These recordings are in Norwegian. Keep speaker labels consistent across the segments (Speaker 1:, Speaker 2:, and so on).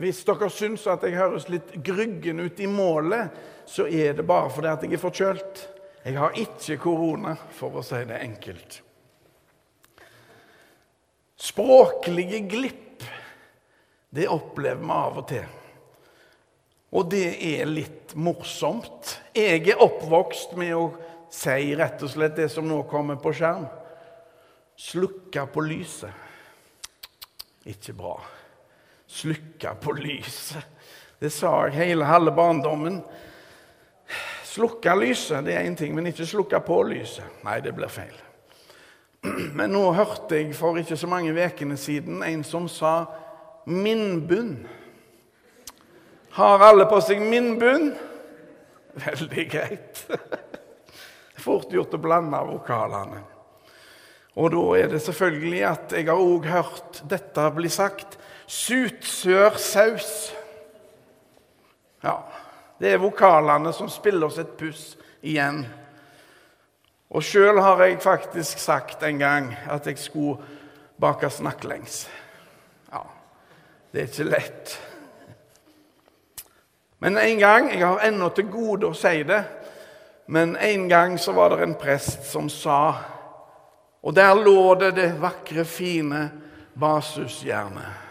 Speaker 1: Hvis dere syns at jeg høres litt gryggen ut i målet, så er det bare fordi at jeg er forkjølt. Jeg har ikke korona, for å si det enkelt. Språklige glipp, det opplever vi av og til. Og det er litt morsomt. Jeg er oppvokst med å si rett og slett det som nå kommer på skjerm. Slukke på lyset. Ikke bra. Slukke på lyset. Det sa jeg hele halve barndommen. Slukke lyset det er én ting, men ikke slukke på lyset. Nei, det blir feil. Men nå hørte jeg for ikke så mange ukene siden en som sa 'minnbunn'. Har alle på seg minnbunn? Veldig greit. Fort gjort å blande vokalene. Og da er det selvfølgelig at jeg har òg hørt dette bli sagt. Sutsørsaus. Ja, det er vokalene som spiller oss et puss igjen. Og sjøl har jeg faktisk sagt en gang at jeg skulle bake snakklengs. Ja, det er ikke lett. Men en gang Jeg har ennå til gode å si det, men en gang så var det en prest som sa Og der lå det det vakre, fine basusjernet.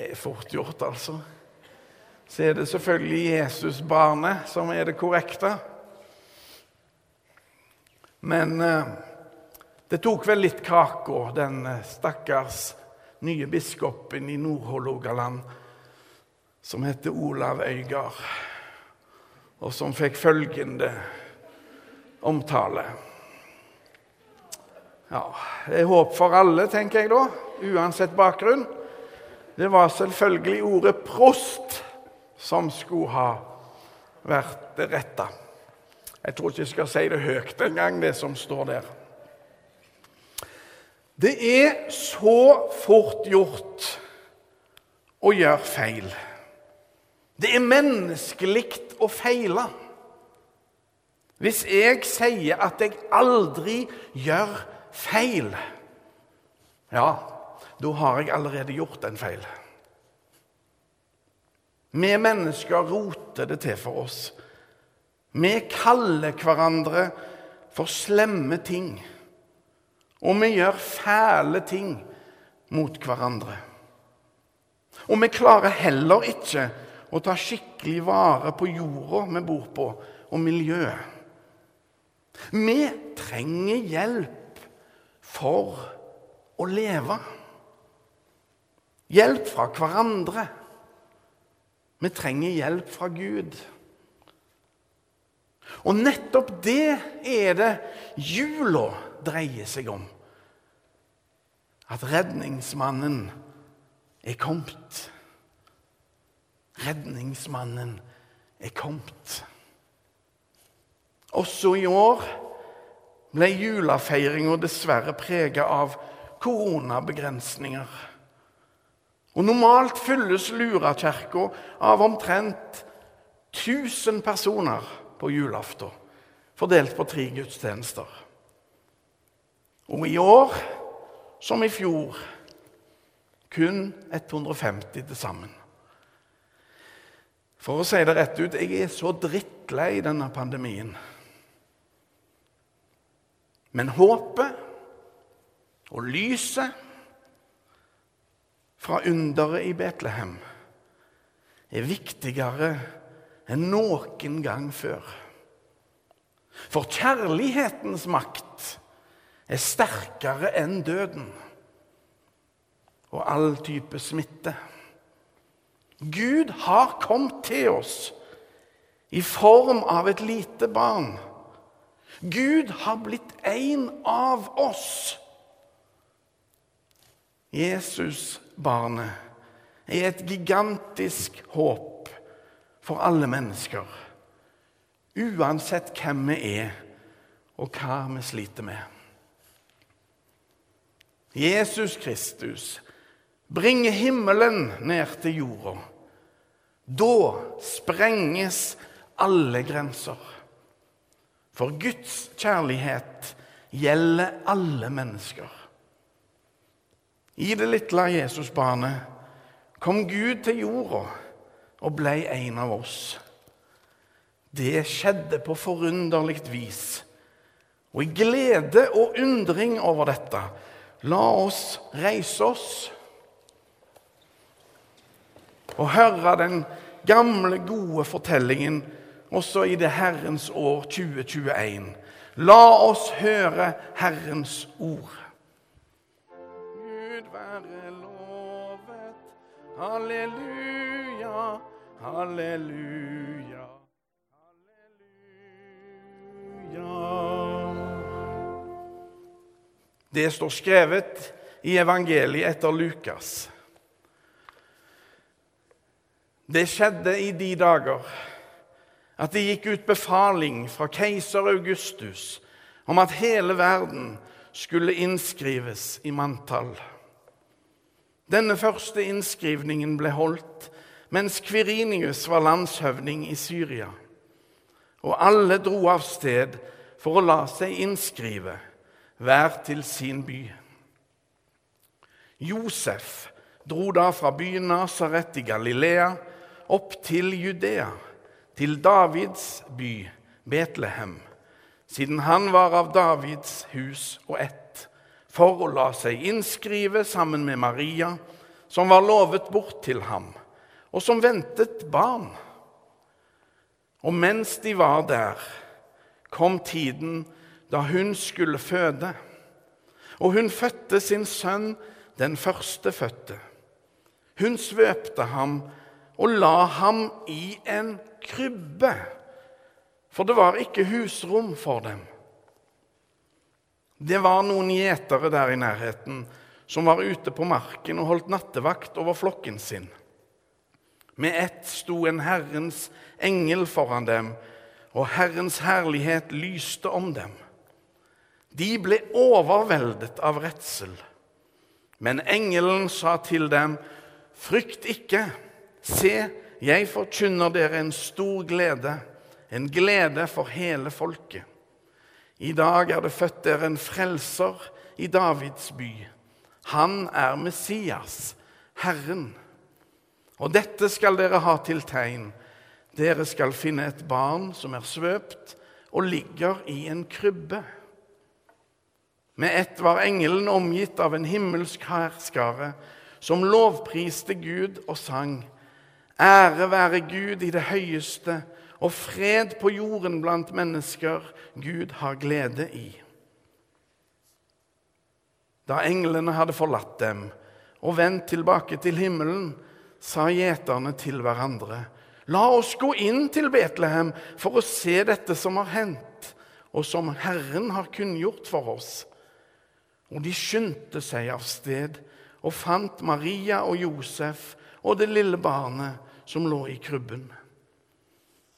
Speaker 1: Det er fort gjort, altså. Så er det selvfølgelig Jesusbarnet som er det korrekte. Men eh, det tok vel litt kake, den eh, stakkars nye biskopen i Nord-Hålogaland som heter Olav Øygard, og som fikk følgende omtale. Ja, Det er håp for alle, tenker jeg da, uansett bakgrunn. Det var selvfølgelig ordet 'prost' som skulle ha vært det rette. Jeg tror ikke jeg skal si det høyt engang, det som står der. Det er så fort gjort å gjøre feil. Det er menneskelig å feile. Hvis jeg sier at jeg aldri gjør feil, ja, da har jeg allerede gjort en feil. Vi mennesker roter det til for oss. Vi kaller hverandre for slemme ting. Og vi gjør fæle ting mot hverandre. Og vi klarer heller ikke å ta skikkelig vare på jorda vi bor på, og miljøet. Vi trenger hjelp for å leve. Hjelp fra hverandre. Vi trenger hjelp fra Gud. Og nettopp det er det jula dreier seg om. At redningsmannen er kommet. Redningsmannen er kommet. Også i år ble julefeiringa dessverre preget av koronabegrensninger. Og Normalt fylles Lurakirka av omtrent 1000 personer på julaften, fordelt på tre gudstjenester. Og i år, som i fjor, kun 150 til sammen. For å si det rett ut jeg er så drittlei denne pandemien. Men håpet og lyset fra underet i Betlehem er viktigere enn noen gang før. For kjærlighetens makt er sterkere enn døden og all type smitte. Gud har kommet til oss i form av et lite barn. Gud har blitt en av oss. Jesus-barnet er et gigantisk håp for alle mennesker. Uansett hvem vi er, og hva vi sliter med. Jesus Kristus bringer himmelen ned til jorda da sprenges alle grenser. For Guds kjærlighet gjelder alle mennesker. I det lille Jesusbarnet kom Gud til jorda og ble en av oss. Det skjedde på forunderlig vis. Og i glede og undring over dette, la oss reise oss og høre den gamle, gode fortellingen også i det Herrens år 2021. La oss høre Herrens ord. Gud være lovet, halleluja, halleluja. Det står skrevet i evangeliet etter Lukas. Det skjedde i de dager at det gikk ut befaling fra keiser Augustus om at hele verden skulle innskrives i manntall. Denne første innskrivningen ble holdt mens Kvirinius var landshøvding i Syria. Og alle dro av sted for å la seg innskrive, hver til sin by. Josef dro da fra byen Nasaret i Galilea opp til Judea, til Davids by, Betlehem, siden han var av Davids hus og ett, for å la seg innskrive sammen med Maria, som var lovet bort til ham, og som ventet barn. Og mens de var der, kom tiden da hun skulle føde. Og hun fødte sin sønn, den førstefødte. Hun svøpte ham og la ham i en krybbe, for det var ikke husrom for dem. Det var noen gjetere der i nærheten som var ute på marken og holdt nattevakt over flokken sin. Med ett sto en Herrens engel foran dem, og Herrens herlighet lyste om dem. De ble overveldet av redsel. Men engelen sa til dem, frykt ikke. Se, jeg forkynner dere en stor glede, en glede for hele folket. I dag er det født dere en frelser i Davids by. Han er Messias, Herren. Og dette skal dere ha til tegn. Dere skal finne et barn som er svøpt og ligger i en krybbe. Med ett var engelen omgitt av en himmelsk hærskare som lovpriste Gud og sang. Ære være Gud i det høyeste og fred på jorden blant mennesker Gud har glede i. Da englene hadde forlatt dem og vendt tilbake til himmelen, sa gjeterne til hverandre.: La oss gå inn til Betlehem for å se dette som har hendt, og som Herren har kunngjort for oss. Og de skyndte seg av sted og fant Maria og Josef og det lille barnet som lå i krybben.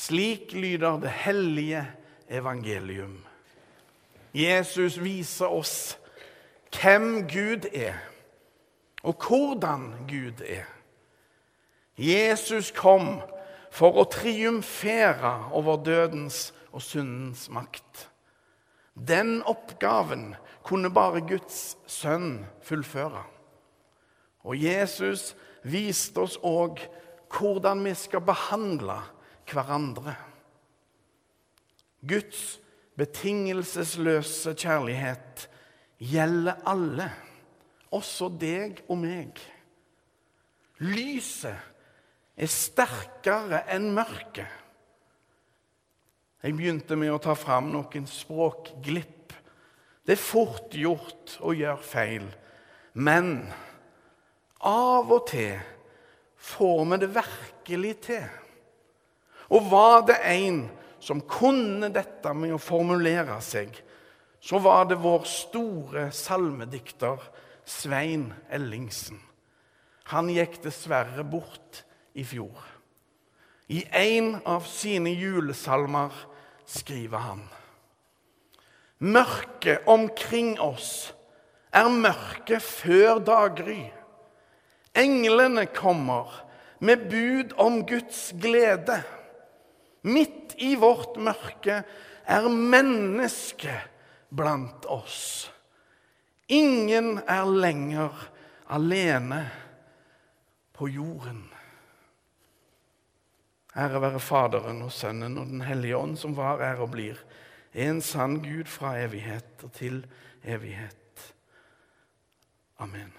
Speaker 1: Slik lyder det hellige evangelium. Jesus viser oss hvem Gud er, og hvordan Gud er. Jesus kom for å triumfere over dødens og syndens makt. Den oppgaven kunne bare Guds sønn fullføre. Og Jesus viste oss òg hvordan vi skal behandle hverandre. Guds betingelsesløse kjærlighet gjelder alle, også deg og meg. Lyset er sterkere enn mørket. Jeg begynte med å ta fram noen språkglipp. Det er fort gjort å gjøre feil, men av og til får vi det virkelig til. Og var det en som kunne dette med å formulere seg, så var det vår store salmedikter Svein Ellingsen. Han gikk dessverre bort i fjor. I en av sine julesalmer skriver han Mørket omkring oss er mørket før daggry. Englene kommer med bud om Guds glede. Midt i vårt mørke er mennesket blant oss. Ingen er lenger alene på jorden. Ære være Faderen og Sønnen og Den hellige ånd, som var, er og blir en sann Gud fra evighet til evighet. Amen.